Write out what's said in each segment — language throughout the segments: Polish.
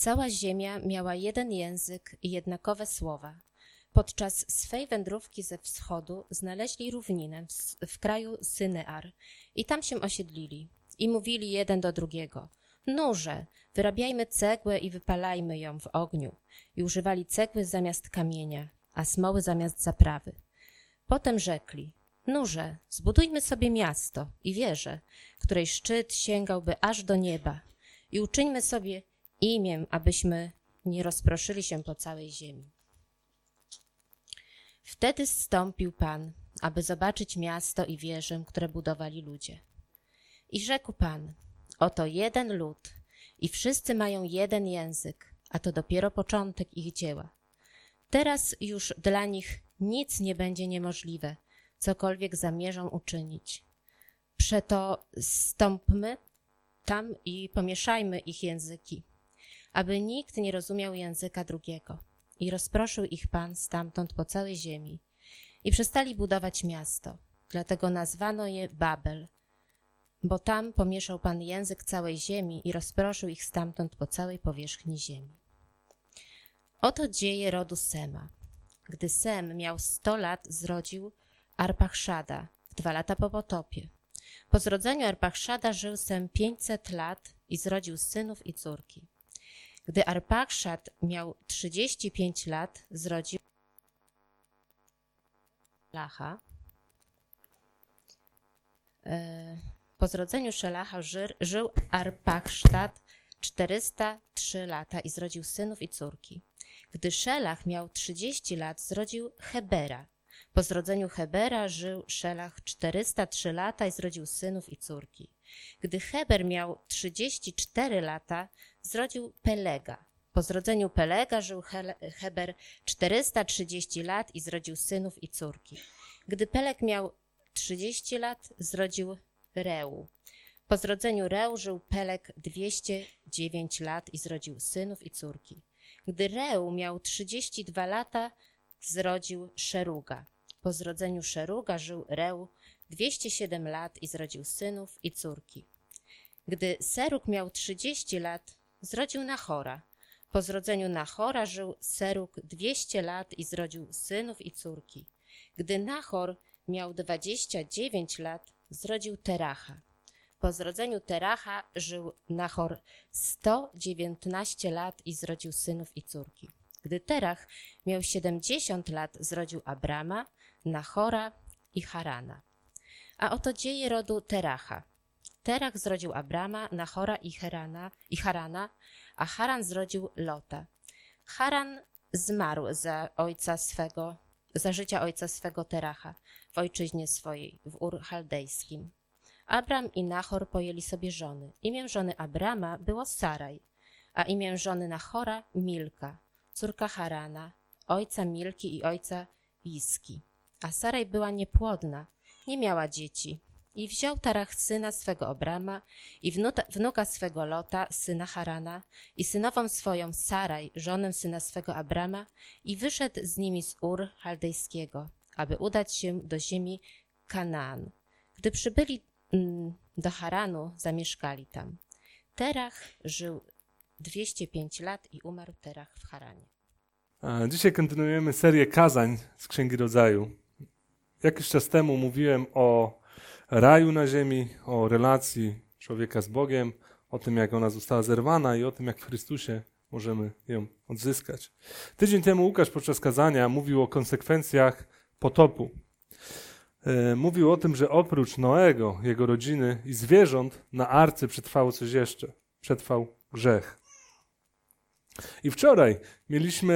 Cała ziemia miała jeden język i jednakowe słowa. Podczas swej wędrówki ze wschodu znaleźli równinę w, w kraju Synear i tam się osiedlili. I mówili jeden do drugiego: Nurze, wyrabiajmy cegłę i wypalajmy ją w ogniu. I używali cegły zamiast kamienia, a smoły zamiast zaprawy. Potem rzekli: Nurze, zbudujmy sobie miasto i wieżę, której szczyt sięgałby aż do nieba. I uczyńmy sobie imię, abyśmy nie rozproszyli się po całej ziemi. Wtedy zstąpił Pan, aby zobaczyć miasto i wieżę, które budowali ludzie. I rzekł Pan, oto jeden lud i wszyscy mają jeden język, a to dopiero początek ich dzieła. Teraz już dla nich nic nie będzie niemożliwe, cokolwiek zamierzą uczynić. Przeto stąpmy tam i pomieszajmy ich języki, aby nikt nie rozumiał języka drugiego. I rozproszył ich Pan stamtąd po całej ziemi. I przestali budować miasto, dlatego nazwano je Babel, bo tam pomieszał Pan język całej ziemi i rozproszył ich stamtąd po całej powierzchni ziemi. Oto dzieje rodu Sema. Gdy Sem miał sto lat, zrodził Arpachszada, dwa lata po potopie. Po zrodzeniu Arpachszada żył Sem pięćset lat i zrodził synów i córki. Gdy Arpachszad miał trzydzieści pięć lat, zrodził Lacha. E, po zrodzeniu Szelacha żył Arpachszad 403 lata i zrodził synów i córki. Gdy Szelach miał 30 lat, zrodził Hebera. Po zrodzeniu Hebera żył Szelach 403 lata i zrodził synów i córki. Gdy Heber miał 34 lata, zrodził Pelega. Po zrodzeniu Pelega żył Heber 430 lat i zrodził synów i córki. Gdy Peleg miał 30 lat, zrodził Reu. Po zrodzeniu Reu żył Peleg 209 lat i zrodził synów i córki. Gdy Reu miał 32 lata, zrodził Szeruga. Po zrodzeniu Szeruga żył Reu 207 lat i zrodził synów i córki. Gdy Seruk miał 30 lat, zrodził Nachora. Po zrodzeniu Nachora żył Seruk 200 lat i zrodził synów i córki. Gdy Nachor miał 29 lat, zrodził Teracha. Po zrodzeniu Teracha żył Nachor 119 lat i zrodził synów i córki. Gdy Terach miał 70 lat, zrodził Abrama, Nachora i Harana. A oto dzieje rodu Teracha. Terach zrodził Abrama, Nachora i, Herana, i Harana, a Haran zrodził Lota. Haran zmarł za ojca swego, za życia ojca swego Teracha w ojczyźnie swojej, w Ur Chaldejskim. Abram i Nachor pojęli sobie żony. Imię żony Abrama było Saraj, a imię żony Nachora Milka, córka Harana, ojca Milki i ojca Iski. A Saraj była niepłodna, nie miała dzieci. I wziął Tarach syna swego Abrama i wnuka swego Lota, syna Harana, i synową swoją Saraj, żonę syna swego Abrama, i wyszedł z nimi z Ur Chaldejskiego, aby udać się do ziemi Kanaan. Gdy przybyli mm, do Haranu, zamieszkali tam. Terach żył 205 lat i umarł Terach w Haranie. Dzisiaj kontynuujemy serię kazań z Księgi Rodzaju. Jakiś czas temu mówiłem o raju na ziemi, o relacji człowieka z Bogiem, o tym, jak ona została zerwana i o tym, jak w Chrystusie możemy ją odzyskać. Tydzień temu Łukasz podczas kazania mówił o konsekwencjach potopu. E, mówił o tym, że oprócz Noego, jego rodziny i zwierząt, na arce przetrwało coś jeszcze. Przetrwał grzech. I wczoraj mieliśmy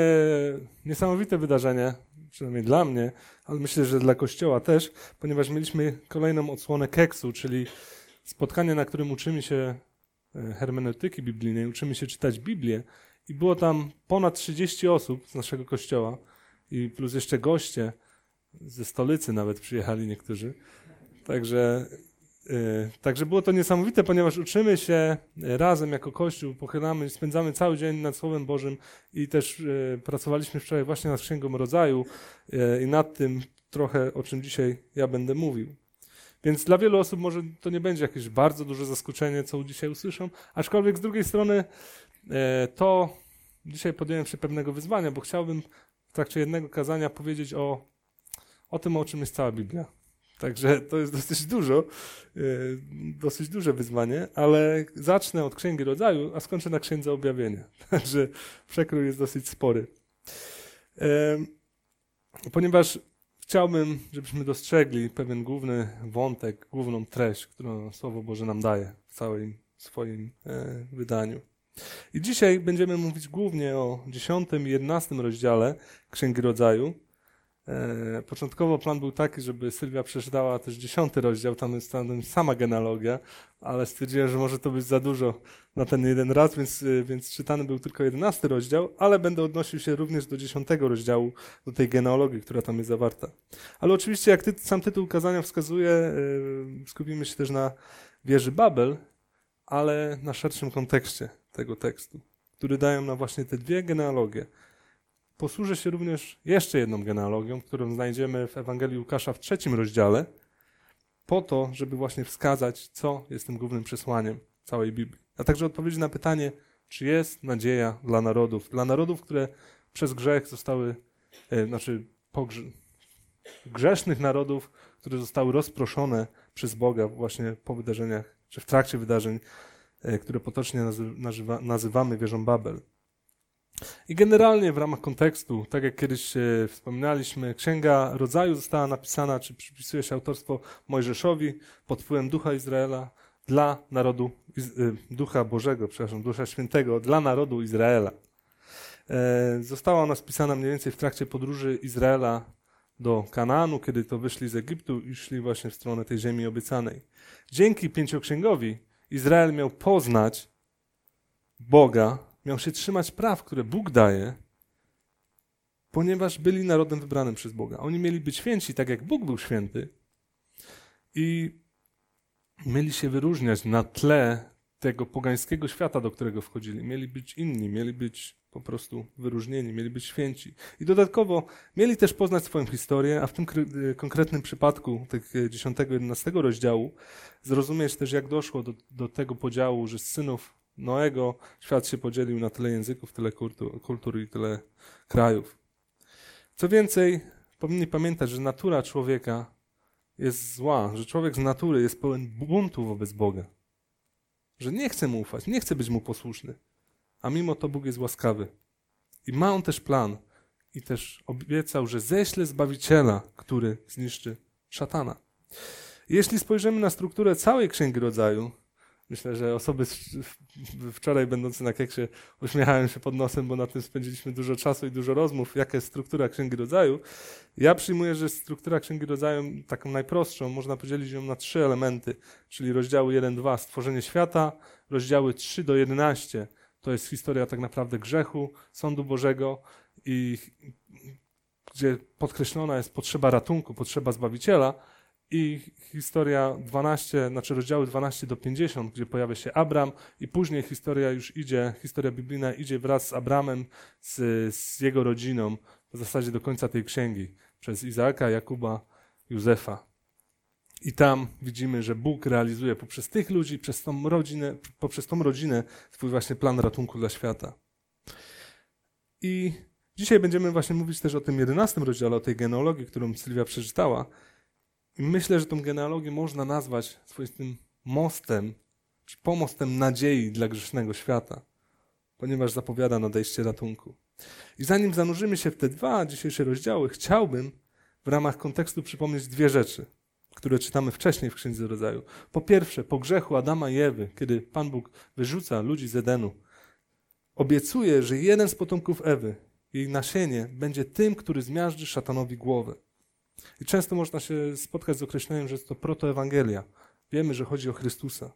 niesamowite wydarzenie, przynajmniej dla mnie, ale myślę, że dla Kościoła też, ponieważ mieliśmy kolejną odsłonę keksu, czyli spotkanie, na którym uczymy się e, hermeneutyki biblijnej, uczymy się czytać Biblię i było tam ponad 30 osób z naszego kościoła i plus jeszcze goście ze stolicy nawet przyjechali niektórzy. Także także było to niesamowite, ponieważ uczymy się razem jako Kościół, pochylamy, spędzamy cały dzień nad Słowem Bożym i też y, pracowaliśmy wczoraj właśnie nad Księgą Rodzaju i nad tym trochę, o czym dzisiaj ja będę mówił. Więc dla wielu osób może to nie będzie jakieś bardzo duże zaskoczenie, co dzisiaj usłyszą, aczkolwiek z drugiej strony e, to dzisiaj podjąłem się pewnego wyzwania, bo chciałbym w trakcie jednego kazania powiedzieć o, o tym, o czym jest cała Biblia. Także to jest dosyć dużo, e, dosyć duże wyzwanie, ale zacznę od Księgi Rodzaju, a skończę na Księdze Objawienia. Także przekrój jest dosyć spory. E, ponieważ chciałbym, żebyśmy dostrzegli pewien główny wątek, główną treść, którą Słowo Boże nam daje w całym swoim e, wydaniu. I dzisiaj będziemy mówić głównie o 10 i 11 rozdziale Księgi Rodzaju. E, początkowo plan był taki, żeby Sylwia przeczytała też 10 rozdział, tam jest tam sama genealogia, ale stwierdziłem, że może to być za dużo na ten jeden raz, więc, e, więc czytany był tylko 11 rozdział, ale będę odnosił się również do 10 rozdziału, do tej genealogii, która tam jest zawarta. Ale oczywiście, jak ty, sam tytuł kazania wskazuje, e, skupimy się też na wieży Babel, ale na szerszym kontekście tego tekstu, który dają nam właśnie te dwie genealogie. Posłużę się również jeszcze jedną genealogią, którą znajdziemy w Ewangelii Łukasza w trzecim rozdziale, po to, żeby właśnie wskazać, co jest tym głównym przesłaniem całej Biblii. A także odpowiedzieć na pytanie, czy jest nadzieja dla narodów, dla narodów, które przez grzech zostały, e, znaczy pogrze- grzesznych narodów, które zostały rozproszone przez Boga właśnie po wydarzeniach, czy w trakcie wydarzeń E, które potocznie nazywa, nazywamy wieżą Babel. I generalnie w ramach kontekstu, tak jak kiedyś e, wspominaliśmy, Księga Rodzaju została napisana, czy przypisuje się autorstwo Mojżeszowi pod wpływem Ducha Izraela dla narodu, e, Ducha Bożego, przepraszam, Ducha Świętego, dla narodu Izraela. Została ona spisana mniej więcej w trakcie podróży Izraela do Kanaanu, kiedy to wyszli z Egiptu i szli właśnie w stronę tej ziemi obiecanej. Dzięki pięcioksięgowi Izrael miał poznać Boga, miał się trzymać praw, które Bóg daje, ponieważ byli narodem wybranym przez Boga. Oni mieli być święci, tak jak Bóg był święty, i mieli się wyróżniać na tle tego pogańskiego świata, do którego wchodzili. Mieli być inni, mieli być po prostu wyróżnieni, mieli być święci. I dodatkowo mieli też poznać swoją historię, a w tym y, konkretnym przypadku tych 10-11 y, rozdziału zrozumieć też, jak doszło do, do tego podziału, że z synów Noego świat się podzielił na tyle języków, tyle kultur, kultur i tyle krajów. Co więcej, powinni pamiętać, że natura człowieka jest zła, że człowiek z natury jest pełen buntu wobec Boga. Że nie chce mu ufać, nie chce być mu posłuszny a mimo to Bóg jest łaskawy. I ma on też plan. I też obiecał, że ześle Zbawiciela, który zniszczy szatana. Jeśli spojrzymy na strukturę całej Księgi Rodzaju, myślę, że osoby wczoraj będące na keksie uśmiechają się pod nosem, bo na tym spędziliśmy dużo czasu i dużo rozmów, jaka jest struktura Księgi Rodzaju. Ja przyjmuję, że struktura Księgi Rodzaju, taką najprostszą, można podzielić ją na trzy elementy, czyli rozdziały 1-2, stworzenie świata, rozdziały 3 do 11, to jest historia tak naprawdę grzechu, sądu Bożego i gdzie podkreślona jest potrzeba ratunku, potrzeba Zbawiciela i historia 12, znaczy rozdziały 12 do 50, gdzie pojawia się Abram i później historia już idzie, historia biblijna idzie wraz z Abramem, z, z jego rodziną, w zasadzie do końca tej księgi, przez Izaaka, Jakuba, Józefa. I tam widzimy, że Bóg realizuje poprzez tych ludzi, przez tą rodzinę, poprzez tą rodzinę swój właśnie plan ratunku dla świata. I dzisiaj będziemy właśnie mówić też o tym jedenastym rozdziale, o tej genealogii, którą Sylwia przeczytała. I myślę, że tą genealogię można nazwać swoistym mostem, czy pomostem nadziei dla grzesznego świata, ponieważ zapowiada nadejście ratunku. I zanim zanurzymy się w te dwa dzisiejsze rozdziały, chciałbym w ramach kontekstu przypomnieć dwie rzeczy – które czytamy wcześniej w Księdze Rodzaju. Po pierwsze, po grzechu Adama i Ewy, kiedy Pan Bóg wyrzuca ludzi z Edenu, obiecuje, że jeden z potomków Ewy, jej nasienie, będzie tym, który zmiażdży szatanowi głowę. I często można się spotkać z określeniem, że jest to protoewangelia. Wiemy, że chodzi o Chrystusa.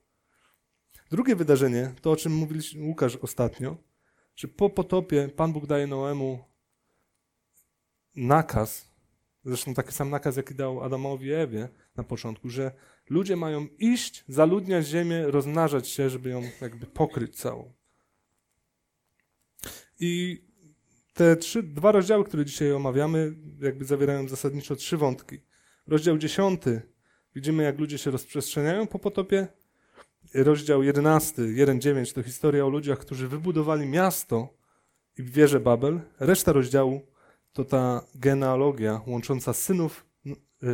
Drugie wydarzenie, to o czym mówił Łukasz ostatnio, że po potopie Pan Bóg daje Noemu nakaz, Zresztą taki sam nakaz, jaki dał Adamowi i Ewie na początku, że ludzie mają iść, zaludniać ziemię, rozmnażać się, żeby ją jakby pokryć całą. I te trzy, dwa rozdziały, które dzisiaj omawiamy, jakby zawierają zasadniczo trzy wątki. Rozdział dziesiąty, widzimy jak ludzie się rozprzestrzeniają po potopie rozdział 11, 1-9 to historia o ludziach, którzy wybudowali miasto i wieżę Babel. Reszta rozdziału to ta genealogia łącząca synów,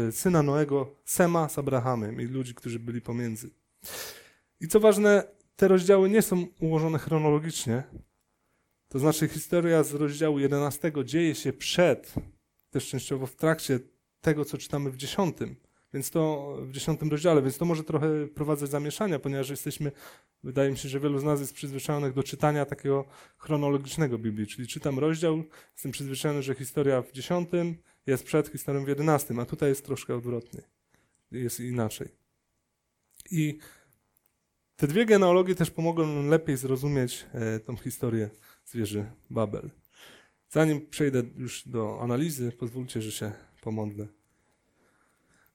y, syna Noego, Sema z Abrahamem i ludzi, którzy byli pomiędzy. I co ważne, te rozdziały nie są ułożone chronologicznie. To znaczy historia z rozdziału 11 dzieje się przed, też częściowo w trakcie tego, co czytamy w 10. Więc to w dziesiątym rozdziale, więc to może trochę prowadzać zamieszania, ponieważ jesteśmy, wydaje mi się, że wielu z nas jest przyzwyczajonych do czytania takiego chronologicznego Biblii, czyli czytam rozdział, jestem przyzwyczajony, że historia w dziesiątym jest przed historią w jedenastym, a tutaj jest troszkę odwrotnie. Jest inaczej. I te dwie genealogie też pomogą nam lepiej zrozumieć e, tą historię zwierzy Babel. Zanim przejdę już do analizy, pozwólcie, że się pomodlę.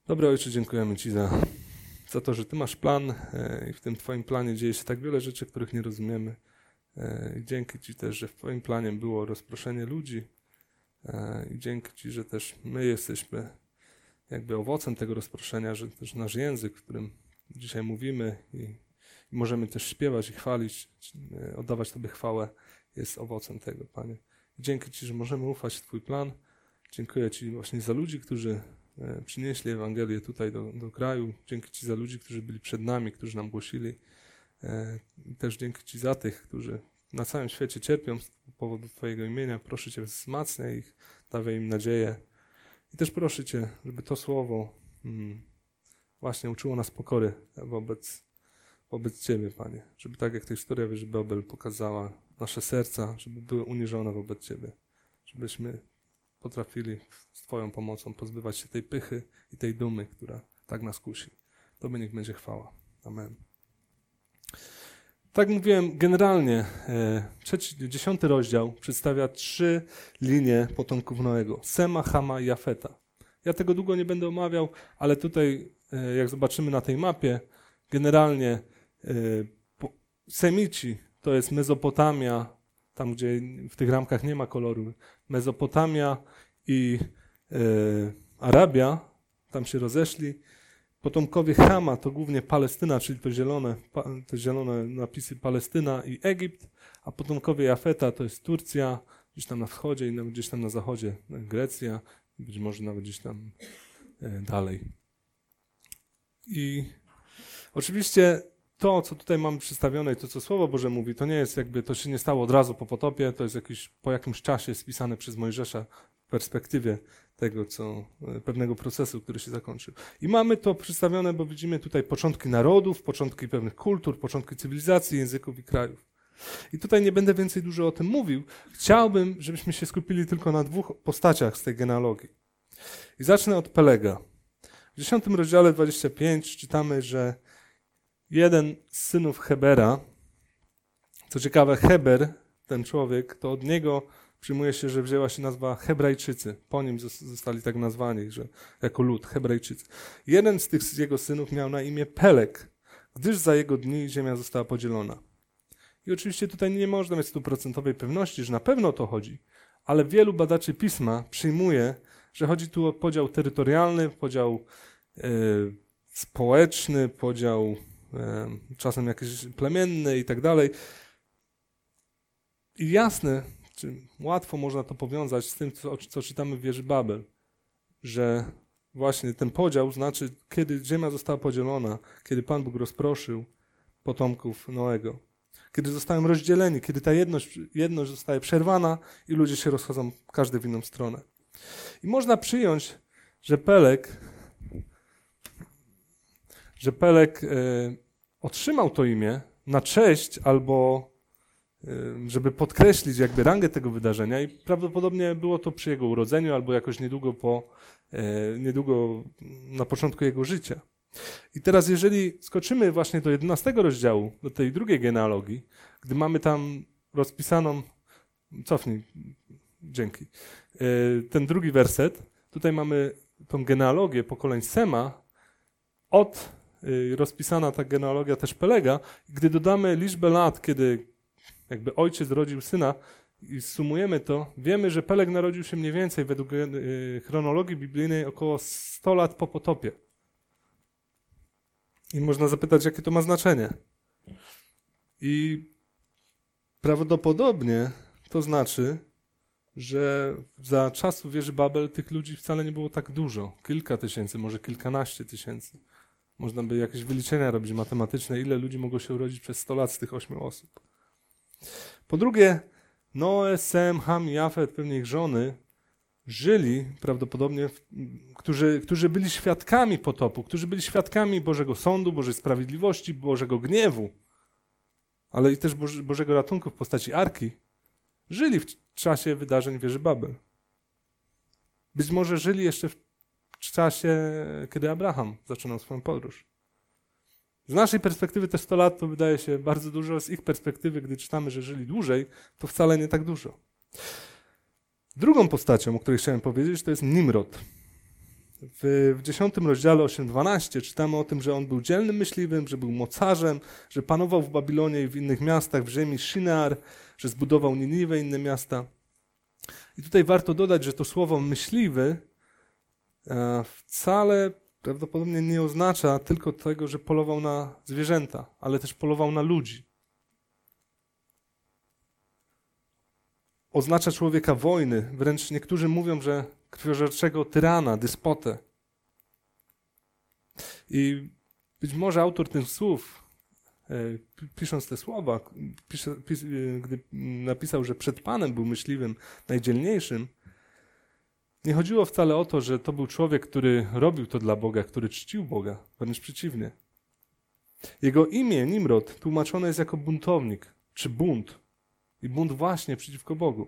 Dobry Ojcze, dziękujemy Ci za, za to, że Ty masz plan e, i w tym Twoim planie dzieje się tak wiele rzeczy, których nie rozumiemy. E, I dzięki Ci też, że w Twoim planie było rozproszenie ludzi. I dzięki Ci, że też my jesteśmy jakby owocem tego rozproszenia, że też nasz język, którym dzisiaj mówimy i możemy też śpiewać i chwalić, oddawać Tobie chwałę, jest owocem tego, Panie. Dzięki Ci, że możemy ufać w Twój plan. Dziękuję Ci właśnie za ludzi, którzy E, przynieśli Ewangelię tutaj do, do kraju. Dzięki Ci za ludzi, którzy byli przed nami, którzy nam głosili. E, też dzięki Ci za tych, którzy na całym świecie cierpią z powodu Twojego imienia. Proszę Cię, wzmacniaj ich, dawaj im nadzieję. I też proszę Cię, żeby to słowo mm, właśnie uczyło nas pokory wobec, wobec Ciebie, Panie. Żeby tak jak ta historia wieży Babel pokazała nasze serca, żeby były uniżone wobec Ciebie. Żebyśmy potrafili z Twoją pomocą pozbywać się tej pychy i tej dumy, która tak nas kusi. Tobie niech będzie chwała. Amen. Tak mówiłem, generalnie e, trzeci, dziesiąty rozdział przedstawia trzy linie potomków Noego. Sema, Hama i Jafeta. Ja tego długo nie będę omawiał, ale tutaj, e, jak zobaczymy na tej mapie, generalnie Semici to jest Mezopotamia, tam gdzie w tych ramkach nie ma koloru, Mezopotamia i e, Arabia, tam się rozeszli. Potomkowie Hama to głównie Palestyna, czyli to zielone, te zielone napisy Palestyna i Egipt, a potomkowie Jafeta to jest Turcja, gdzieś tam na wschodzie i gdzieś tam na zachodzie Grecja, być może nawet gdzieś tam e, dalej. I oczywiście to, co tutaj mamy przedstawione i to, co Słowo Boże mówi, to nie jest jakby, to się nie stało od razu po potopie, to jest jakiś, po jakimś czasie spisane przez Mojżesza w perspektywie tego, co, e, pewnego procesu, który się zakończył. I mamy to przedstawione, bo widzimy tutaj początki narodów, początki pewnych kultur, początki cywilizacji, języków i krajów. I tutaj nie będę więcej dużo o tym mówił. Chciałbym, żebyśmy się skupili tylko na dwóch postaciach z tej genealogii. I zacznę od Pelega. W 10 rozdziale 25 czytamy, że jeden z synów Hebera, co ciekawe, Heber, ten człowiek, to od niego przyjmuje się, że wzięła się nazwa Hebrajczycy. Po nim zostali tak nazwani, że jako lud, Hebrajczycy. Jeden z tych z jego synów miał na imię Pelek, gdyż za jego dni ziemia została podzielona. I oczywiście tutaj nie można mieć stuprocentowej pewności, że na pewno o to chodzi, ale wielu badaczy pisma przyjmuje, że chodzi tu o podział terytorialny, podział yy, społeczny, podział czasem jakieś plemienne i tak dalej. I jasne, czy łatwo można to powiązać z tym, co, co czytamy w wieży Babel, że właśnie ten podział znaczy, kiedy ziemia została podzielona, kiedy Pan Bóg rozproszył potomków Noego, kiedy zostałem rozdzieleni, kiedy ta jedność, jedność zostaje przerwana i ludzie się rozchodzą każdy w inną stronę. I można przyjąć, że Pelek że Pelek e, otrzymał to imię na cześć albo e, żeby podkreślić jakby rangę tego wydarzenia i prawdopodobnie było to przy jego urodzeniu albo jakoś niedługo po, e, niedługo na początku jego życia. I teraz jeżeli skoczymy właśnie do 11 rozdziału, do tej drugiej genealogii, gdy mamy tam rozpisaną, cofnij, dzięki, ten drugi werset, tutaj mamy tą genealogię pokoleń Sema od rozpisana ta genealogia też Pelega. Gdy dodamy liczbę lat, kiedy jakby ojciec rodził syna i sumujemy to, wiemy, że Peleg narodził się mniej więcej według y, chronologii biblijnej około 100 lat po potopie. I można zapytać, jakie to ma znaczenie. I prawdopodobnie to znaczy, że za czasów wieży Babel tych ludzi wcale nie było tak dużo. Kilka tysięcy, może kilkanaście tysięcy. Można by jakieś wyliczenia robić matematyczne, ile ludzi mogło się urodzić przez 100 lat z tych ośmiu osób. Po drugie, Noe, Sem, Ham i pewnie ich żony, żyli prawdopodobnie, którzy, którzy byli świadkami potopu, którzy byli świadkami Bożego Sądu, Bożej Sprawiedliwości, Bożego Gniewu, ale i też Boże, Bożego ratunku w postaci Arki, żyli w czasie wydarzeń wieży Babel. Być może żyli jeszcze w czasie, kiedy Abraham zaczynał swoją podróż. Z naszej perspektywy te 100 lat to wydaje się bardzo dużo, z ich perspektywy, gdy czytamy, że żyli dłużej, to wcale nie tak dużo. Drugą postacią, o której chciałem powiedzieć, to jest Nimrod. W, w 10 rozdziale 8.12 czytamy o tym, że on był dzielnym myśliwym, że był mocarzem, że panował w Babilonie i w innych miastach, w ziemi Shinar, że zbudował Niniwę i inne miasta. I tutaj warto dodać, że to słowo myśliwy wcale prawdopodobnie nie oznacza tylko tego, że polował na zwierzęta, ale też polował na ludzi. Oznacza człowieka wojny, wręcz niektórzy mówią, że krwiożerczego tyrana, dyspotę. I być może autor tych słów, e, pisząc te słowa, pisze, pis, e, gdy napisał, że przed Panem był myśliwym najdzielniejszym, nie chodziło wcale o to, że to był człowiek, który robił to dla Boga, który czcił Boga, wręcz przeciwnie. Jego imię, Nimrod, tłumaczone jest jako buntownik, czy bunt. I bunt właśnie przeciwko Bogu.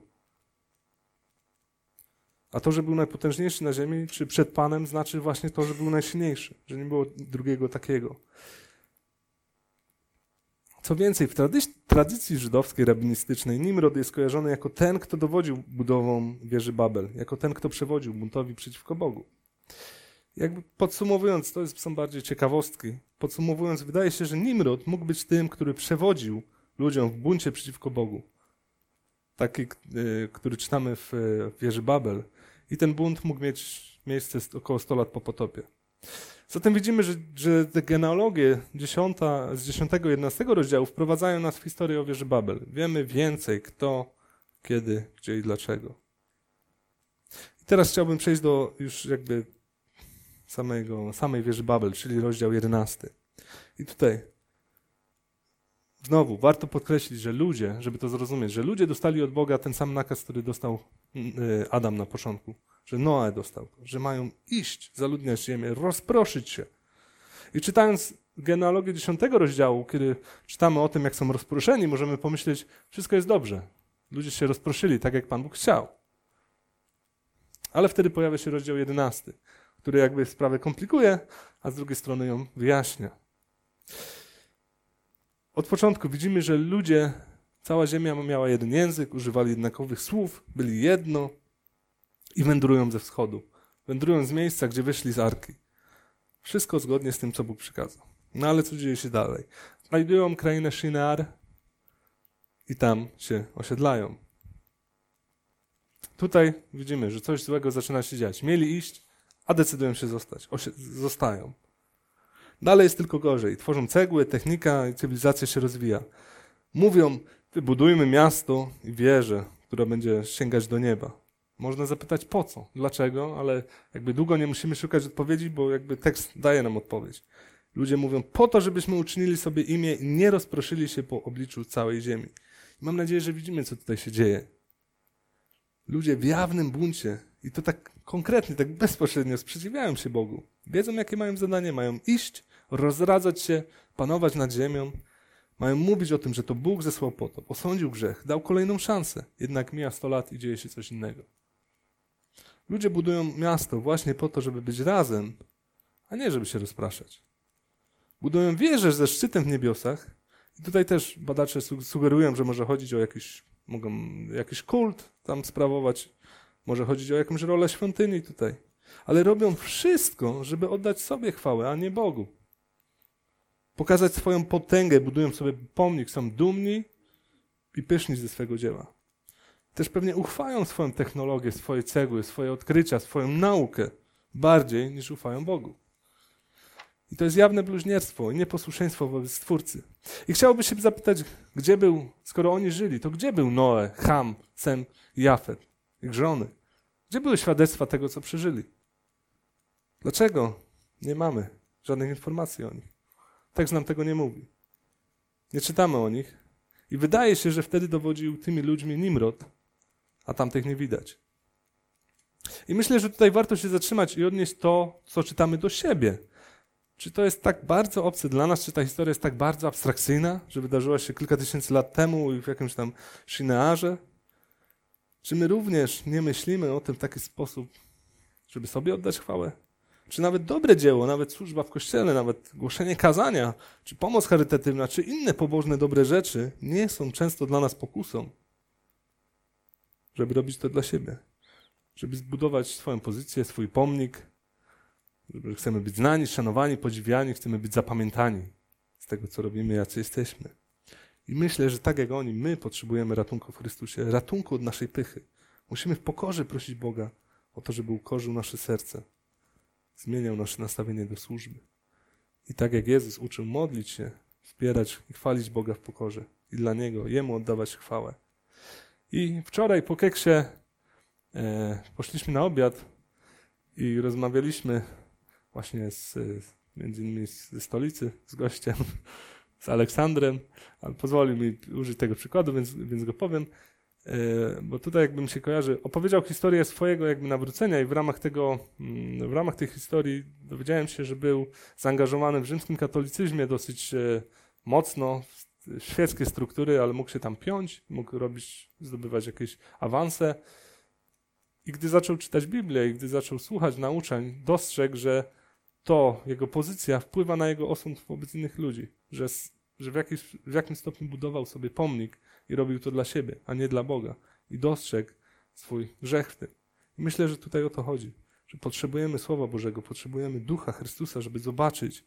A to, że był najpotężniejszy na ziemi, czy przed Panem, znaczy właśnie to, że był najsilniejszy, że nie było drugiego takiego. Co więcej, w tradycji żydowskiej, rabinistycznej, Nimrod jest kojarzony jako ten, kto dowodził budową wieży Babel, jako ten, kto przewodził buntowi przeciwko Bogu. Jakby podsumowując, to są bardziej ciekawostki. Podsumowując, wydaje się, że Nimrod mógł być tym, który przewodził ludziom w buncie przeciwko Bogu. Taki, y, który czytamy w wieży Babel. I ten bunt mógł mieć miejsce około 100 lat po potopie. Zatem widzimy, że, że te genealogie 10, z 10 i 11 rozdziału wprowadzają nas w historię o wieży Babel. Wiemy więcej, kto, kiedy, gdzie i dlaczego. I teraz chciałbym przejść do już jakby samego, samej wieży Babel, czyli rozdział 11. I tutaj znowu warto podkreślić, że ludzie, żeby to zrozumieć, że ludzie dostali od Boga ten sam nakaz, który dostał mm, y, Adam na początku że Noe dostał, że mają iść, zaludniać ziemię, rozproszyć się. I czytając genealogię dziesiątego rozdziału, kiedy czytamy o tym, jak są rozproszeni, możemy pomyśleć, wszystko jest dobrze. Ludzie się rozproszyli tak, jak Pan Bóg chciał. Ale wtedy pojawia się rozdział jedenasty, który jakby sprawę komplikuje, a z drugiej strony ją wyjaśnia. Od początku widzimy, że ludzie, cała ziemia miała jeden język, używali jednakowych słów, byli jedno, i wędrują ze wschodu. Wędrują z miejsca, gdzie wyszli z arki. Wszystko zgodnie z tym, co Bóg przykazał. No ale co dzieje się dalej? Znajdują krainę Shinar i tam się osiedlają. Tutaj widzimy, że coś złego zaczyna się dziać. Mieli iść, a decydują się zostać. Osie zostają. Dalej jest tylko gorzej. Tworzą cegły, technika i cywilizacja się rozwija. Mówią, wybudujmy miasto i wieżę, która będzie sięgać do nieba. Można zapytać po co, dlaczego, ale jakby długo nie musimy szukać odpowiedzi, bo jakby tekst daje nam odpowiedź. Ludzie mówią po to, żebyśmy uczynili sobie imię i nie rozproszyli się po obliczu całej ziemi. Mam nadzieję, że widzimy, co tutaj się dzieje. Ludzie w jawnym buncie i to tak konkretnie, tak bezpośrednio sprzeciwiają się Bogu. Wiedzą, jakie mają zadanie. Mają iść, rozradzać się, panować nad ziemią. Mają mówić o tym, że to Bóg zesłał potop, osądził grzech, dał kolejną szansę. Jednak mija 100 lat i dzieje się coś innego. Ludzie budują miasto właśnie po to, żeby być razem, a nie żeby się rozpraszać. Budują wieżę ze szczytem w niebiosach i tutaj też badacze sugerują, że może chodzić o jakiś, mogą jakiś kult tam sprawować, może chodzić o jakąś rolę świątyni tutaj. Ale robią wszystko, żeby oddać sobie chwałę, a nie Bogu. Pokazać swoją potęgę, budują sobie pomnik, są dumni i pyszni ze swego dzieła też pewnie uchwają swoją technologię, swoje cegły, swoje odkrycia, swoją naukę bardziej niż ufają Bogu. I to jest jawne bluźnierstwo i nieposłuszeństwo wobec Stwórcy. I chciałoby się zapytać, gdzie był, skoro oni żyli, to gdzie był Noe, Ham, Sem i Jafet, ich żony? Gdzie były świadectwa tego, co przeżyli? Dlaczego nie mamy żadnych informacji o nich? Tekst nam tego nie mówi. Nie czytamy o nich. I wydaje się, że wtedy dowodził tymi ludźmi Nimrod, a tamtych nie widać. I myślę, że tutaj warto się zatrzymać i odnieść to, co czytamy do siebie. Czy to jest tak bardzo obce dla nas, czy ta historia jest tak bardzo abstrakcyjna, że wydarzyła się kilka tysięcy lat temu i w jakimś tam Shinearze? Czy my również nie myślimy o tym w taki sposób, żeby sobie oddać chwałę? Czy nawet dobre dzieło, nawet służba w kościele, nawet głoszenie kazania, czy pomoc charytatywna, czy inne pobożne dobre rzeczy nie są często dla nas pokusą, żeby robić to dla siebie? Żeby zbudować swoją pozycję, swój pomnik, żeby chcemy być znani, szanowani, podziwiani, chcemy być zapamiętani z tego, co robimy, jacy jesteśmy. I myślę, że tak jak oni, my potrzebujemy ratunku w Chrystusie, ratunku od naszej pychy. Musimy w pokorze prosić Boga o to, żeby ukorzył nasze serce, zmieniał nasze nastawienie do służby. I tak jak Jezus uczył modlić się, wspierać i chwalić Boga w pokorze i dla Niego, Jemu oddawać chwałę. I wczoraj po keksie e, poszliśmy na obiad i rozmawialiśmy właśnie z, między innymi ze stolicy, z gościem, z Aleksandrem, ale pozwolił mi użyć tego przykładu, więc, więc go powiem, bo tutaj jakby mi się kojarzy, opowiedział historię swojego jakby nawrócenia i w ramach tego, mm, w ramach tej historii dowiedziałem się, że był zaangażowany w rzymskim katolicyzmie dosyć e, mocno, w świeckie struktury, ale mógł się tam piąć, mógł robić, zdobywać jakieś awanse. I gdy zaczął czytać Biblię i gdy zaczął słuchać nauczań, dostrzegł, że to, jego pozycja wpływa na jego osąd wobec innych ludzi, że, że w, jakiś, w jakimś stopniu budował sobie pomnik i robił to dla siebie, a nie dla Boga. I dostrzegł swój grzech w tym. I myślę, że tutaj o to chodzi, że potrzebujemy Słowa Bożego, potrzebujemy Ducha Chrystusa, żeby zobaczyć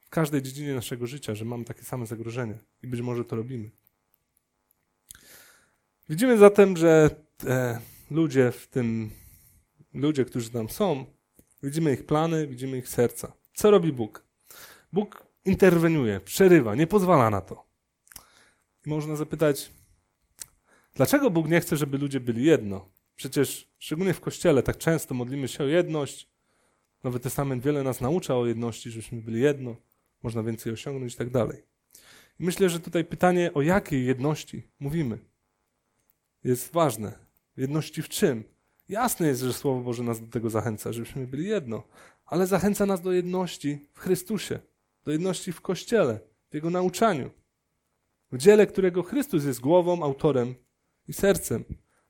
w każdej dziedzinie naszego życia, że mamy takie same zagrożenia i być może to robimy. Widzimy zatem, że ludzie w tym, ludzie, którzy tam są, Widzimy ich plany, widzimy ich serca. Co robi Bóg? Bóg interweniuje, przerywa, nie pozwala na to. Można zapytać, dlaczego Bóg nie chce, żeby ludzie byli jedno? Przecież szczególnie w Kościele tak często modlimy się o jedność. Nowy Testament wiele nas naucza o jedności, żebyśmy byli jedno, można więcej osiągnąć i tak dalej. Myślę, że tutaj pytanie, o jakiej jedności mówimy, jest ważne. Jedności w czym? Jasne jest, że Słowo Boże nas do tego zachęca, żebyśmy byli jedno, ale zachęca nas do jedności w Chrystusie, do jedności w Kościele, w Jego nauczaniu, w dziele, którego Chrystus jest głową, autorem i sercem.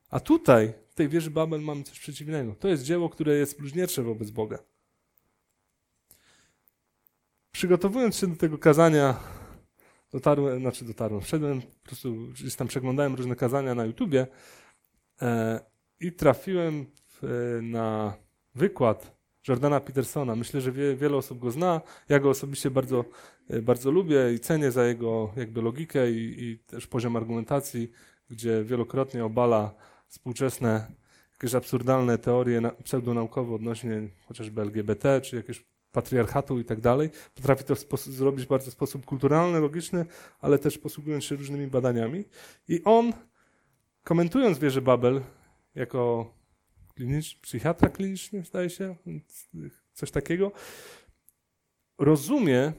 A tutaj, w tej wieży Babel, mamy coś przeciwnego. To jest dzieło, które jest bluźniercze wobec Boga. Przygotowując się do tego kazania, dotarłem, znaczy dotarłem, wszedłem, po prostu gdzieś tam przeglądałem różne kazania na YouTubie e, i trafiłem w, na wykład Jordana Petersona. Myślę, że wie, wiele osób go zna. Ja go osobiście bardzo, e, bardzo lubię i cenię za jego jakby logikę i, i też poziom argumentacji, gdzie wielokrotnie obala współczesne jakieś absurdalne teorie pseudonaukowe odnośnie chociażby LGBT, czy jakiegoś patriarchatu i tak dalej. Potrafi to zrobić w bardzo sposób kulturalny, logiczny, ale też posługując się różnymi badaniami. I on, komentując wieżę Babel, jako klinicz, psychiatra kliniczny, zdaje się, coś takiego, rozumie,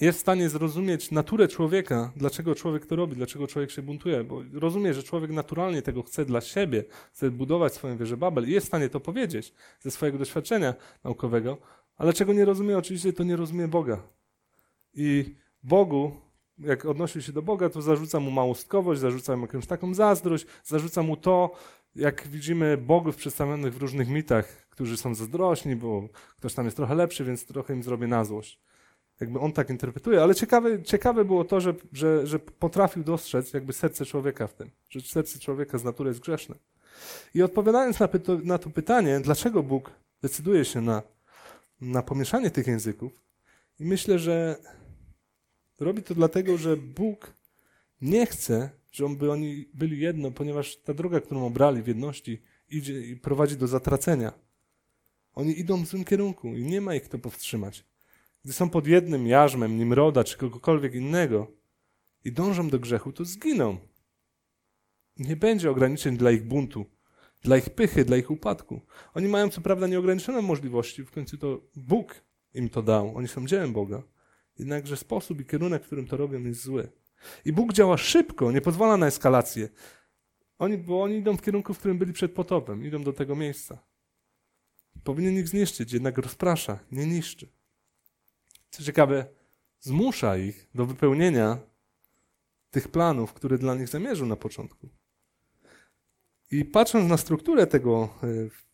jest w stanie zrozumieć naturę człowieka, dlaczego człowiek to robi, dlaczego człowiek się buntuje, bo rozumie, że człowiek naturalnie tego chce dla siebie, chce budować swoją wieżę Babel i jest w stanie to powiedzieć ze swojego doświadczenia naukowego, ale czego nie rozumie, oczywiście to nie rozumie Boga. I Bogu, jak odnosił się do Boga, to zarzuca mu małostkowość, zarzuca mu jakąś taką zazdrość, zarzuca mu to, jak widzimy bogów przedstawionych w różnych mitach, którzy są zazdrośni, bo ktoś tam jest trochę lepszy, więc trochę im zrobię na złość. Jakby on tak interpretuje, ale ciekawe, ciekawe było to, że, że, że potrafił dostrzec jakby serce człowieka w tym, że serce człowieka z natury jest grzeszne. I odpowiadając na, pyto, na to pytanie, dlaczego Bóg decyduje się na, na pomieszanie tych języków, i myślę, że robi to dlatego, że Bóg nie chce, żeby oni byli jedno, ponieważ ta droga, którą obrali w jedności, idzie i prowadzi do zatracenia. Oni idą w złym kierunku i nie ma ich kto powstrzymać. Gdy są pod jednym jarzmem Nimroda czy kogokolwiek innego i dążą do grzechu, to zginą. Nie będzie ograniczeń dla ich buntu, dla ich pychy, dla ich upadku. Oni mają co prawda nieograniczone możliwości, w końcu to Bóg im to dał, oni są dziełem Boga. Jednakże sposób i kierunek, w którym to robią, jest zły. I Bóg działa szybko, nie pozwala na eskalację. Oni, bo oni idą w kierunku, w którym byli przed potopem, idą do tego miejsca. Powinien ich zniszczyć, jednak rozprasza, nie niszczy. Co ciekawe, zmusza ich do wypełnienia tych planów, które dla nich zamierzył na początku. I patrząc na strukturę tego, e,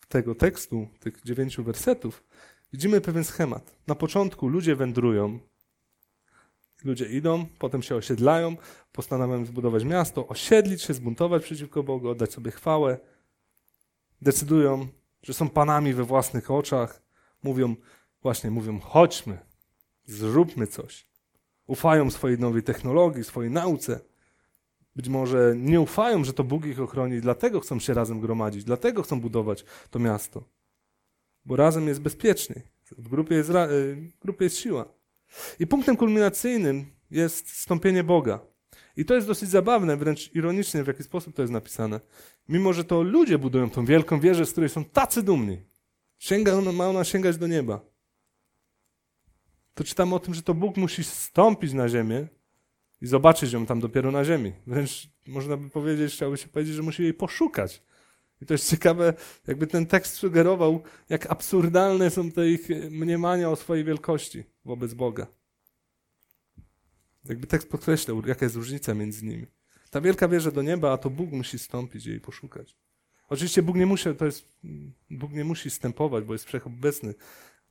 tego tekstu, tych dziewięciu wersetów, widzimy pewien schemat. Na początku ludzie wędrują, ludzie idą, potem się osiedlają, postanawiają zbudować miasto, osiedlić się, zbuntować przeciwko Bogu, oddać sobie chwałę. Decydują, że są panami we własnych oczach. Mówią, właśnie mówią, chodźmy, zróbmy coś. Ufają swojej nowej technologii, swojej nauce. Być może nie ufają, że to Bóg ich ochroni, dlatego chcą się razem gromadzić, dlatego chcą budować to miasto. Bo razem jest bezpieczniej. W grupie jest, y, w grupie jest siła. I punktem kulminacyjnym jest stąpienie Boga. I to jest dosyć zabawne, wręcz ironicznie, w jaki sposób to jest napisane. Mimo, że to ludzie budują tą wielką wieżę, z której są tacy dumni. Sięga ona, ma ona sięgać do nieba. To czytamy o tym, że to Bóg musi stąpić na ziemię i zobaczyć ją tam dopiero na ziemi. Wręcz można by powiedzieć, chciałoby się powiedzieć, że musi jej poszukać. I to jest ciekawe, jakby ten tekst sugerował, jak absurdalne są te ich mniemania o swojej wielkości wobec Boga. Jakby tekst podkreślał, jaka jest różnica między nimi. Ta wielka wieża do nieba, a to Bóg musi stąpić i jej poszukać. Oczywiście Bóg nie musi, to jest, Bóg nie musi stępować, bo jest wszechobecny,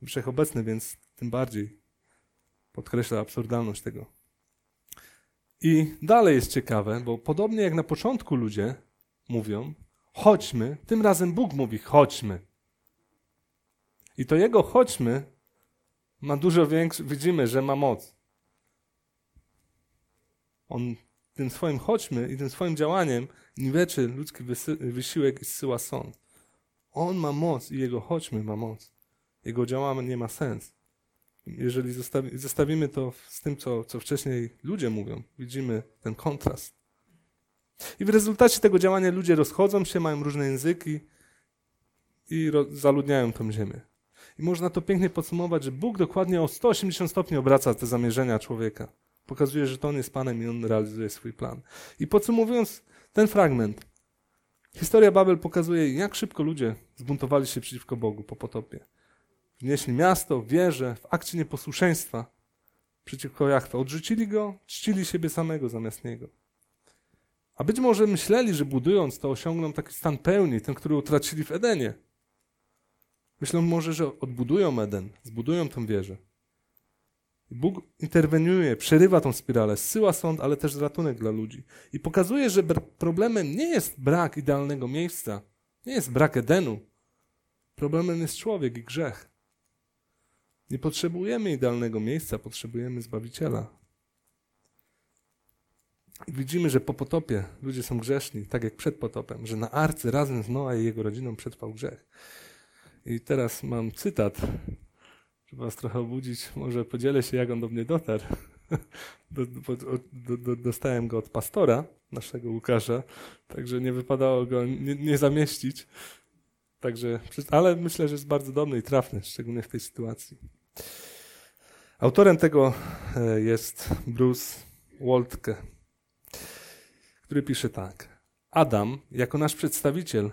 wszechobecny, więc tym bardziej podkreśla absurdalność tego. I dalej jest ciekawe, bo podobnie jak na początku ludzie mówią, chodźmy, tym razem Bóg mówi, chodźmy. I to jego chodźmy ma dużo większy, widzimy, że ma moc. On tym swoim chodźmy i tym swoim działaniem niweczy ludzki wysiłek i zsyła sąd. On ma moc i jego chodźmy ma moc. Jego działanie nie ma sens. Jeżeli zostawi, zestawimy to z tym, co, co wcześniej ludzie mówią, widzimy ten kontrast. I w rezultacie tego działania ludzie rozchodzą się, mają różne języki i zaludniają tą ziemię. I można to pięknie podsumować, że Bóg dokładnie o 180 stopni obraca te zamierzenia człowieka. Pokazuje, że to on jest Panem i on realizuje swój plan. I podsumowując ten fragment, historia Babel pokazuje, jak szybko ludzie zbuntowali się przeciwko Bogu po potopie. Wnieśli miasto, wieżę, w akcie nieposłuszeństwa przeciwko Jachwę. Odrzucili go, czcili siebie samego zamiast niego. A być może myśleli, że budując to osiągną taki stan pełni, ten, który utracili w Edenie. Myślą może, że odbudują Eden, zbudują tę wieżę. Bóg interweniuje, przerywa tą spiralę, zsyła sąd, ale też ratunek dla ludzi. I pokazuje, że problemem nie jest brak idealnego miejsca, nie jest brak Edenu. Problemem jest człowiek i grzech. Nie potrzebujemy idealnego miejsca, potrzebujemy Zbawiciela. I widzimy, że po potopie ludzie są grzeszni, tak jak przed potopem, że na arce razem z Noa i jego rodziną przetrwał grzech. I teraz mam cytat, żeby was trochę obudzić. Może podzielę się, jak on do mnie dotarł. Do, do, do, dostałem go od pastora, naszego Łukasza, także nie wypadało go nie, nie zamieścić. Także, ale myślę, że jest bardzo dobry i trafny, szczególnie w tej sytuacji. Autorem tego e, jest Bruce Waltke, który pisze tak. Adam, jako nasz przedstawiciel,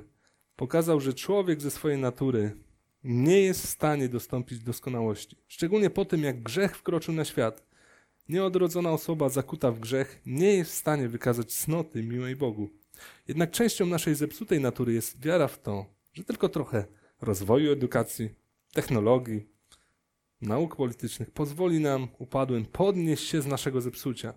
pokazał, że człowiek ze swojej natury nie jest w stanie dostąpić doskonałości. Szczególnie po tym, jak grzech wkroczył na świat. Nieodrodzona osoba zakuta w grzech nie jest w stanie wykazać cnoty miłej Bogu. Jednak częścią naszej zepsutej natury jest wiara w to, że tylko trochę rozwoju edukacji, technologii, nauk politycznych pozwoli nam, upadłym, podnieść się z naszego zepsucia.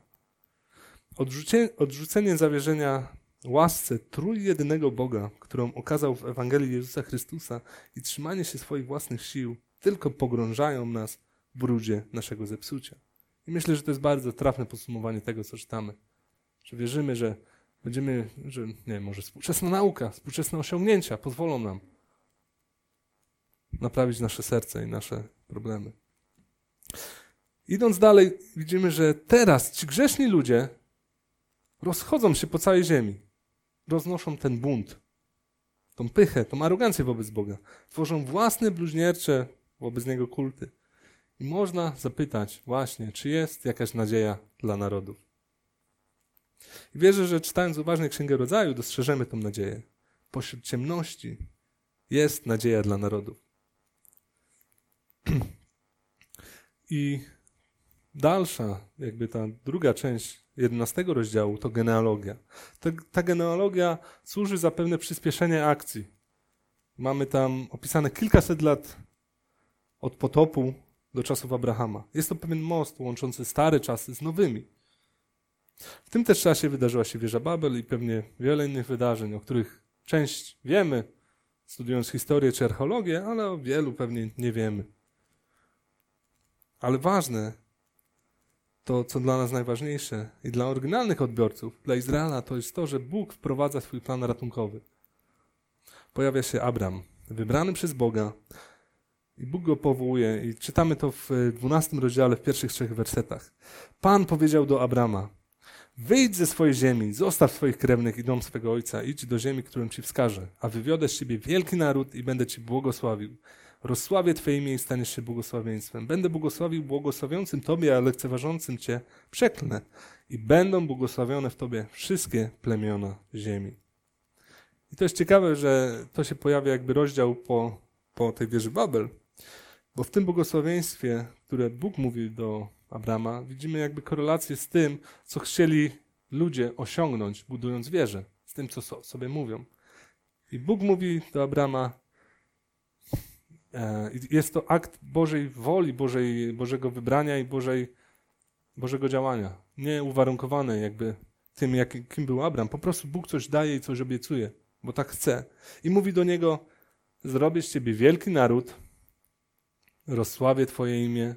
Odrzucenie, odrzucenie zawierzenia łasce trójjedynego Boga, którą okazał w Ewangelii Jezusa Chrystusa i trzymanie się swoich własnych sił tylko pogrążają nas w brudzie naszego zepsucia. I myślę, że to jest bardzo trafne podsumowanie tego, co czytamy. Że wierzymy, że będziemy, że nie może współczesna nauka, współczesne osiągnięcia pozwolą nam naprawić nasze serce i nasze problemy. Idąc dalej, widzimy, że teraz ci grzeszni ludzie rozchodzą się po całej ziemi. Roznoszą ten bunt, tą pychę, tą arogancję wobec Boga. Tworzą własne bluźniercze wobec Niego kulty. I można zapytać właśnie, czy jest jakaś nadzieja dla narodów. I wierzę, że czytając uważnie Księgę Rodzaju, dostrzeżemy tą nadzieję. Pośród ciemności jest nadzieja dla narodów. I dalsza, jakby ta druga część 11 rozdziału to genealogia. Ta, ta genealogia służy za pewne przyspieszenie akcji. Mamy tam opisane kilkaset lat od potopu do czasów Abrahama. Jest to pewien most łączący stare czasy z nowymi. W tym też czasie wydarzyła się wieża Babel i pewnie wiele innych wydarzeń, o których część wiemy, studiując historię czy archeologię, ale o wielu pewnie nie wiemy. Ale ważne, to co dla nas najważniejsze i dla oryginalnych odbiorców, dla Izraela, to jest to, że Bóg wprowadza swój plan ratunkowy. Pojawia się Abram, wybrany przez Boga, i Bóg go powołuje, i czytamy to w 12 rozdziale, w pierwszych trzech wersetach. Pan powiedział do Abrama: Wyjdź ze swojej ziemi, zostaw swoich krewnych i dom swego ojca, idź do ziemi, którą ci wskażę, a wywiodę z ciebie wielki naród i będę ci błogosławił. Rozsławię Twoje imię i staniesz się błogosławieństwem. Będę błogosławił błogosławiącym Tobie, a lekceważącym Cię przeklnę. I będą błogosławione w Tobie wszystkie plemiona ziemi. I to jest ciekawe, że to się pojawia jakby rozdział po, po tej wieży Babel, bo w tym błogosławieństwie, które Bóg mówi do Abrama, widzimy jakby korelację z tym, co chcieli ludzie osiągnąć, budując wieżę, z tym, co sobie mówią. I Bóg mówi do Abrama, jest to akt Bożej woli, Bożej, Bożego wybrania i Bożej, Bożego działania. Nie uwarunkowane jakby tym, jak, kim był Abraham. Po prostu Bóg coś daje i coś obiecuje, bo tak chce. I mówi do niego, zrobię z ciebie wielki naród, rozsławię twoje imię,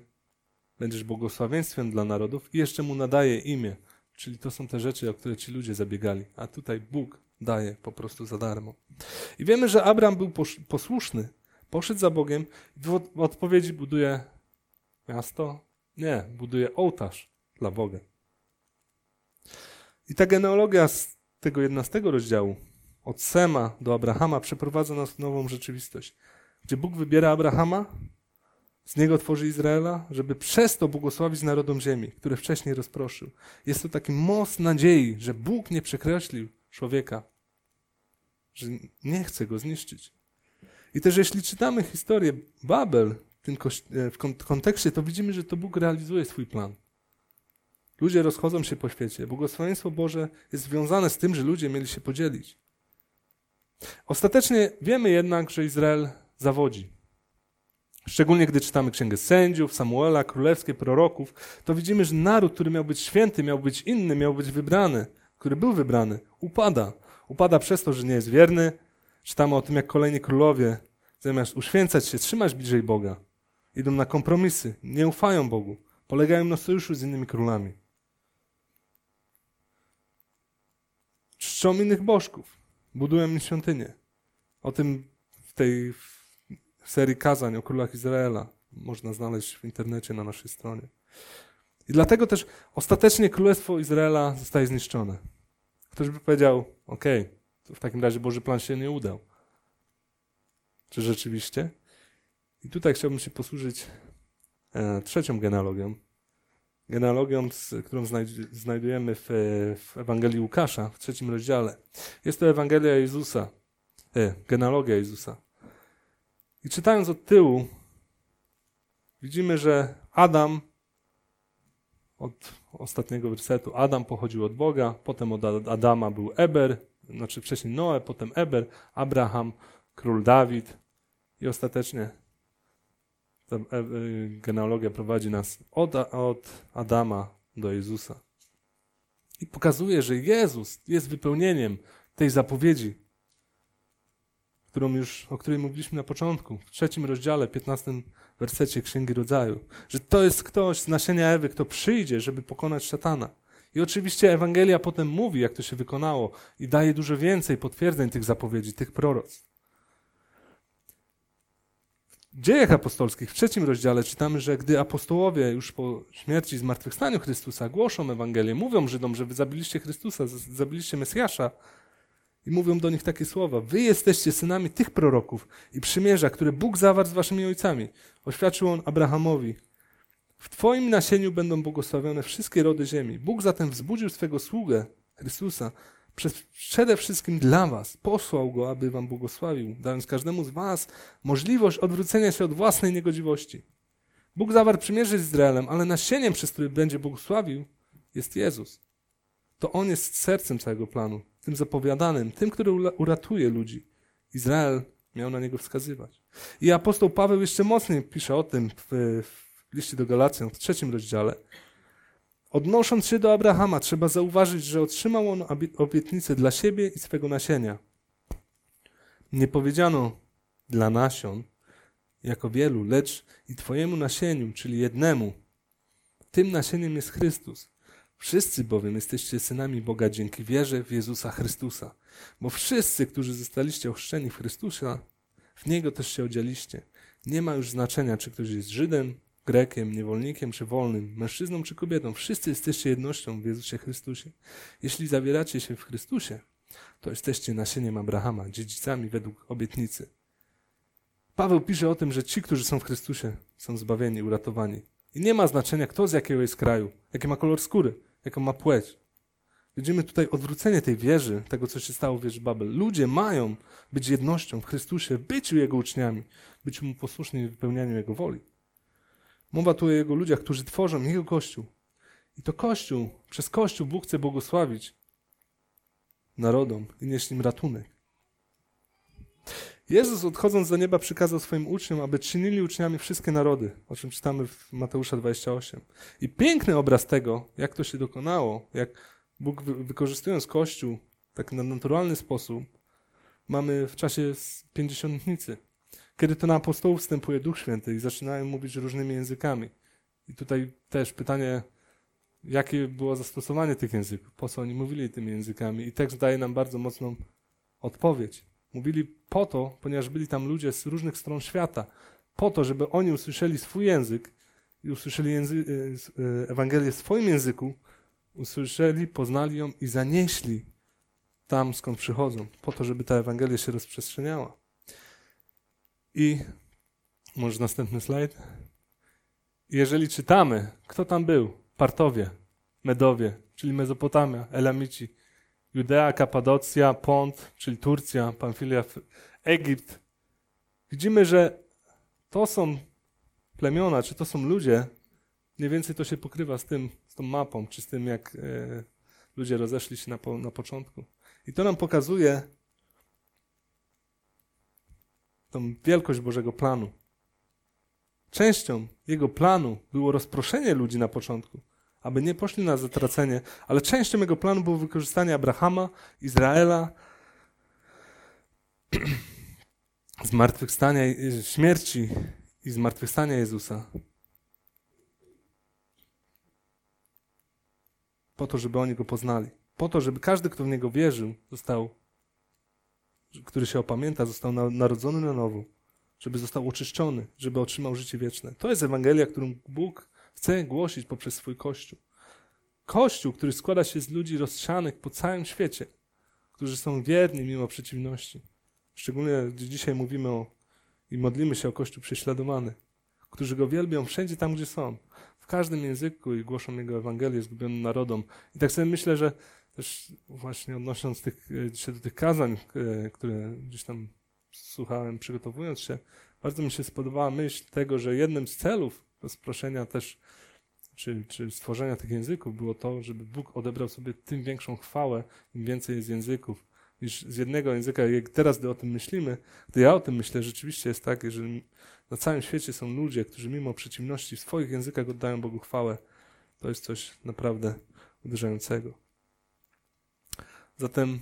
będziesz błogosławieństwem dla narodów i jeszcze mu nadaje imię. Czyli to są te rzeczy, o które ci ludzie zabiegali. A tutaj Bóg daje po prostu za darmo. I wiemy, że Abraham był posłuszny. Poszedł za Bogiem i w odpowiedzi buduje miasto? Nie, buduje ołtarz dla Boga. I ta genealogia z tego 11 rozdziału, od Sema do Abrahama, przeprowadza nas w nową rzeczywistość, gdzie Bóg wybiera Abrahama, z niego tworzy Izraela, żeby przez to błogosławić narodom ziemi, które wcześniej rozproszył. Jest to taki most nadziei, że Bóg nie przekreślił człowieka, że nie chce go zniszczyć. I też jeśli czytamy historię Babel w kontekście, to widzimy, że to Bóg realizuje swój plan. Ludzie rozchodzą się po świecie. Błogosławieństwo Boże jest związane z tym, że ludzie mieli się podzielić. Ostatecznie wiemy jednak, że Izrael zawodzi. Szczególnie gdy czytamy Księgę Sędziów, Samuela, Królewskie, Proroków, to widzimy, że naród, który miał być święty, miał być inny, miał być wybrany, który był wybrany, upada. Upada przez to, że nie jest wierny. Czytamy o tym, jak kolejni królowie, zamiast uświęcać się, trzymać bliżej Boga, idą na kompromisy, nie ufają Bogu, polegają na sojuszu z innymi królami. Czczą innych bożków, budują im świątynię. O tym w tej serii kazań o królach Izraela. Można znaleźć w internecie na naszej stronie. I dlatego też ostatecznie królestwo Izraela zostaje zniszczone. Ktoś by powiedział, ok, to w takim razie Boży plan się nie udał. Czy rzeczywiście? I tutaj chciałbym się posłużyć e, trzecią genealogią. Genealogią, którą znajdujemy w, w, Ewangelii Łukasza, w trzecim rozdziale. Jest to Ewangelia Jezusa, e, genealogia Jezusa. I czytając od tyłu, widzimy, że Adam, od ostatniego wersetu, Adam pochodził od Boga, potem od Adama był Eber, znaczy wcześniej Noe, potem Eber, Abraham, król Dawid i ostatecznie ta e, e, genealogia prowadzi nas od, od Adama do Jezusa. I pokazuje, że Jezus jest wypełnieniem tej zapowiedzi, którą już, o której mówiliśmy na początku, w trzecim rozdziale, piętnastym wersecie Księgi Rodzaju, że to jest ktoś z nasienia Ewy, kto przyjdzie, żeby pokonać szatana. I oczywiście Ewangelia potem mówi, jak to się wykonało i daje dużo więcej potwierdzeń tych zapowiedzi, tych proroc. dziejach apostolskich, w trzecim rozdziale czytamy, że gdy apostołowie już po śmierci i zmartwychwstaniu Chrystusa głoszą Ewangelię, mówią Żydom, że wy zabiliście Chrystusa, zabiliście Mesjasza i mówią do nich takie słowa. Wy jesteście synami tych proroków i przymierza, które Bóg zawarł z waszymi ojcami. Oświadczył on Abrahamowi. W twoim nasieniu będą błogosławione wszystkie rody ziemi. Bóg zatem wzbudził swego sługę, Chrystusa, przede wszystkim dla was. Posłał go, aby wam błogosławił, dając każdemu z was możliwość odwrócenia się od własnej niegodziwości. Bóg zawarł przymierze z Izraelem, ale nasieniem, przez który będzie błogosławił, jest Jezus. To On jest sercem całego planu, tym zapowiadanym, tym, który uratuje ludzi. Izrael miał na niego wskazywać. I apostoł Paweł jeszcze mocniej pisze o tym w, w liście do Galacjan, w trzecim rozdziale. Odnosząc się do Abrahama, trzeba zauważyć, że otrzymał on obietnicę dla siebie i swego nasienia. Nie powiedziano dla nasion, jako wielu, lecz i Twojemu nasieniu, czyli jednemu. Tym nasieniem jest Chrystus. Wszyscy bowiem jesteście synami Boga dzięki wierze w Jezusa Chrystusa. Bo wszyscy, którzy zostaliście ochrzczeni w Chrystusa, w Niego też się odzieliście. Nie ma już znaczenia, czy ktoś jest Żydem, Grekiem, niewolnikiem czy wolnym, mężczyzną czy kobietą. Wszyscy jesteście jednością w Jezusie Chrystusie. Jeśli zawieracie się w Chrystusie, to jesteście nasieniem Abrahama, dziedzicami według obietnicy. Paweł pisze o tym, że ci, którzy są w Chrystusie, są zbawieni, uratowani. I nie ma znaczenia, kto z jakiego jest kraju, jaki ma kolor skóry, jaką ma płeć. Widzimy tutaj odwrócenie tej wieży, tego, co się stało w wieży Babel. Ludzie mają być jednością w Chrystusie, być Jego uczniami, być Mu posłuszni w wypełnianiu Jego woli. Mowa tu o Jego ludziach, którzy tworzą Jego Kościół. I to Kościół, przez Kościół Bóg chce błogosławić narodom i nieść im ratunek. Jezus odchodząc do nieba przykazał swoim uczniom, aby czynili uczniami wszystkie narody, o czym czytamy w Mateusza 28. I piękny obraz tego, jak to się dokonało, jak Bóg wykorzystując Kościół tak na naturalny sposób, mamy w czasie pięćdziesiątnicy kiedy to na apostołów wstępuje Duch Święty i zaczynają mówić różnymi językami. I tutaj też pytanie, jakie było zastosowanie tych języków, po co oni mówili tymi językami. I tekst daje nam bardzo mocną odpowiedź. Mówili po to, ponieważ byli tam ludzie z różnych stron świata, po to, żeby oni usłyszeli swój język i usłyszeli języ e, e, Ewangelię w swoim języku, usłyszeli, poznali ją i zanieśli tam, skąd przychodzą, po to, żeby ta Ewangelia się rozprzestrzeniała. I może następny slajd. Jeżeli czytamy, kto tam był? Partowie, Medowie, czyli Mezopotamia, Elamici, Judea, Kapadocja, Pont, czyli Turcja, Pamfilia, Egipt. Widzimy, że to są plemiona, czy to są ludzie, mniej więcej to się pokrywa z tym, z tą mapą, czy z tym, jak e, ludzie rozeszli się na, po, na początku. I to nam pokazuje, tą wielkość Bożego planu. Częścią Jego planu było rozproszenie ludzi na początku, aby nie poszli na zatracenie, ale częścią Jego planu było wykorzystanie Abrahama, Izraela, zmartwychwstania, śmierci i zmartwychwstania Jezusa. Po to, żeby oni Go poznali. Po to, żeby każdy, kto w Niego wierzył, został który się opamięta, został narodzony na nowo, żeby został oczyszczony, żeby otrzymał życie wieczne. To jest Ewangelia, którą Bóg chce głosić poprzez swój Kościół. Kościół, który składa się z ludzi rozsianych po całym świecie, którzy są wierni mimo przeciwności. Szczególnie gdy dzisiaj mówimy o i modlimy się o Kościół prześladowany, którzy go wielbią wszędzie tam, gdzie są, w każdym języku i głoszą Jego Ewangelię zgubionym narodom. I tak sobie myślę, że też właśnie odnosząc tych, e, się do tych kazań, e, które gdzieś tam słuchałem przygotowując się, bardzo mi się spodobała myśl tego, że jednym z celów rozproszenia też, czy, czy stworzenia tych języków było to, żeby Bóg odebrał sobie tym większą chwałę, im więcej jest języków, niż z jednego języka. Jak teraz, gdy o tym myślimy, gdy ja o tym myślę, rzeczywiście jest tak, że na całym świecie są ludzie, którzy mimo przeciwności w swoich językach oddają Bogu chwałę. To jest coś naprawdę uderzającego. Zatem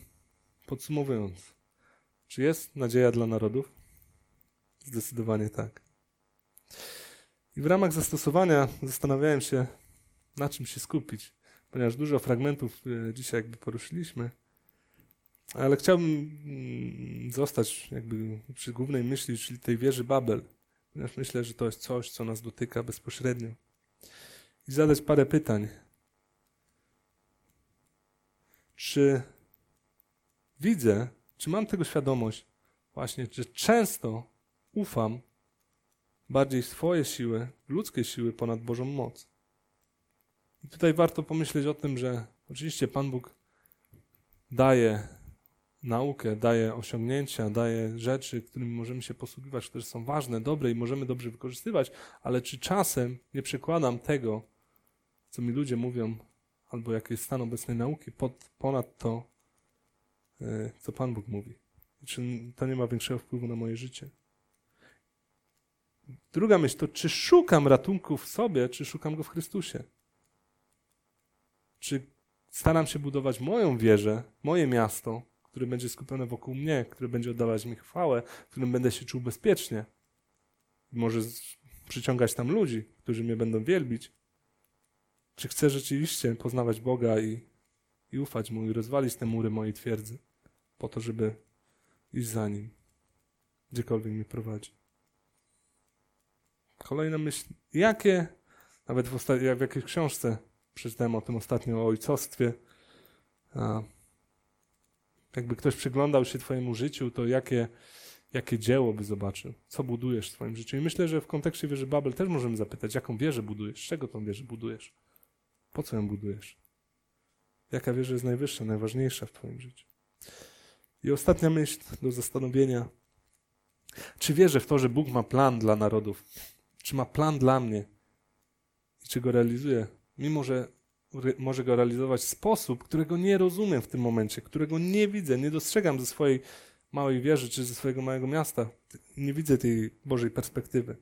podsumowując, czy jest nadzieja dla narodów? Zdecydowanie tak. I w ramach zastosowania zastanawiałem się, na czym się skupić, ponieważ dużo fragmentów e, dzisiaj jakby poruszyliśmy, ale chciałbym mm, zostać jakby przy głównej myśli, czyli tej wieży Babel. ponieważ myślę, że to jest coś, co nas dotyka bezpośrednio. I zadać parę pytań. Czy widzę, czy mam tego świadomość, właśnie, że często ufam bardziej swoje siły, ludzkie siły ponad Bożą moc. I tutaj warto pomyśleć o tym, że oczywiście Pan Bóg daje naukę, daje osiągnięcia, daje rzeczy, którymi możemy się posługiwać, które są ważne, dobre i możemy dobrze wykorzystywać, ale czy czasem nie przekładam tego, co mi ludzie mówią, albo jaki jest stan obecnej nauki, pod, ponad to, co Pan Bóg mówi? Czy to nie ma większego wpływu na moje życie? Druga myśl to, czy szukam ratunku w sobie, czy szukam go w Chrystusie? Czy staram się budować moją wieżę, moje miasto, które będzie skupione wokół mnie, które będzie oddawać mi chwałę, w którym będę się czuł bezpiecznie. Może przyciągać tam ludzi, którzy mnie będą wielbić. Czy chcę rzeczywiście poznawać Boga i, i ufać Mu i rozwalić te mury mojej twierdzy po to, żeby iść za Nim, gdziekolwiek mnie prowadzi. Kolejna myśl, jakie, nawet w, osta- w jakiejś książce przeczytałem o tym ostatnio, o ojcostwie, a, jakby ktoś przyglądał się Twojemu życiu, to jakie, jakie dzieło by zobaczył? Co budujesz w swoim życiu? I myślę, że w kontekście wieży Babel też możemy zapytać, jaką wieżę budujesz? Z czego tą wieżę budujesz? Po co ją budujesz? Jaka wieża jest najwyższa, najważniejsza w Twoim życiu? I ostatnia myśl do zastanowienia. Czy wierzę w to, że Bóg ma plan dla narodów? Czy ma plan dla mnie? I czy go realizuje? Mimo, że może go realizować w sposób, którego nie rozumiem w tym momencie, którego nie widzę, nie dostrzegam ze swojej małej wieży czy ze swojego małego miasta. Nie widzę tej Bożej perspektywy.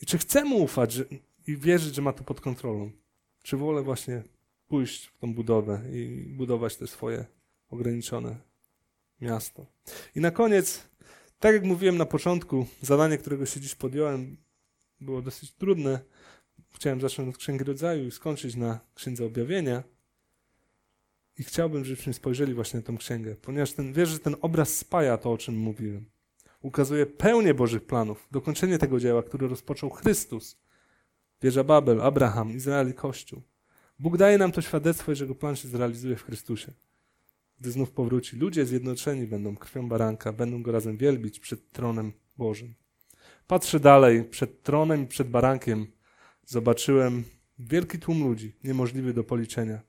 I czy chcę mu ufać że, i wierzyć, że ma to pod kontrolą? Czy wolę właśnie pójść w tą budowę i budować te swoje ograniczone miasto? I na koniec, tak jak mówiłem na początku, zadanie, którego się dziś podjąłem, było dosyć trudne Chciałem zacząć od Księgi Rodzaju i skończyć na Księdze Objawienia. I chciałbym, żebyśmy spojrzeli właśnie na tę księgę, ponieważ ten, wiesz, że ten obraz spaja to, o czym mówiłem. Ukazuje pełnię Bożych planów, dokończenie tego dzieła, które rozpoczął Chrystus. Wieża Babel, Abraham, Izrael i Kościół. Bóg daje nam to świadectwo, że jego plan się zrealizuje w Chrystusie. Gdy znów powróci, ludzie zjednoczeni będą krwią baranka, będą go razem wielbić przed tronem Bożym. Patrzę dalej, przed tronem i przed barankiem zobaczyłem wielki tłum ludzi, niemożliwy do policzenia.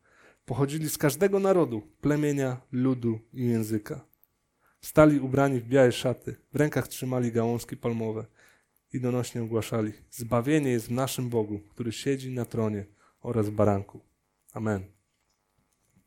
Pochodzili z każdego narodu, plemienia, ludu i języka. Stali ubrani w białe szaty, w rękach trzymali gałązki palmowe i donośnie ogłaszali: Zbawienie jest w naszym Bogu, który siedzi na tronie oraz baranku. Amen.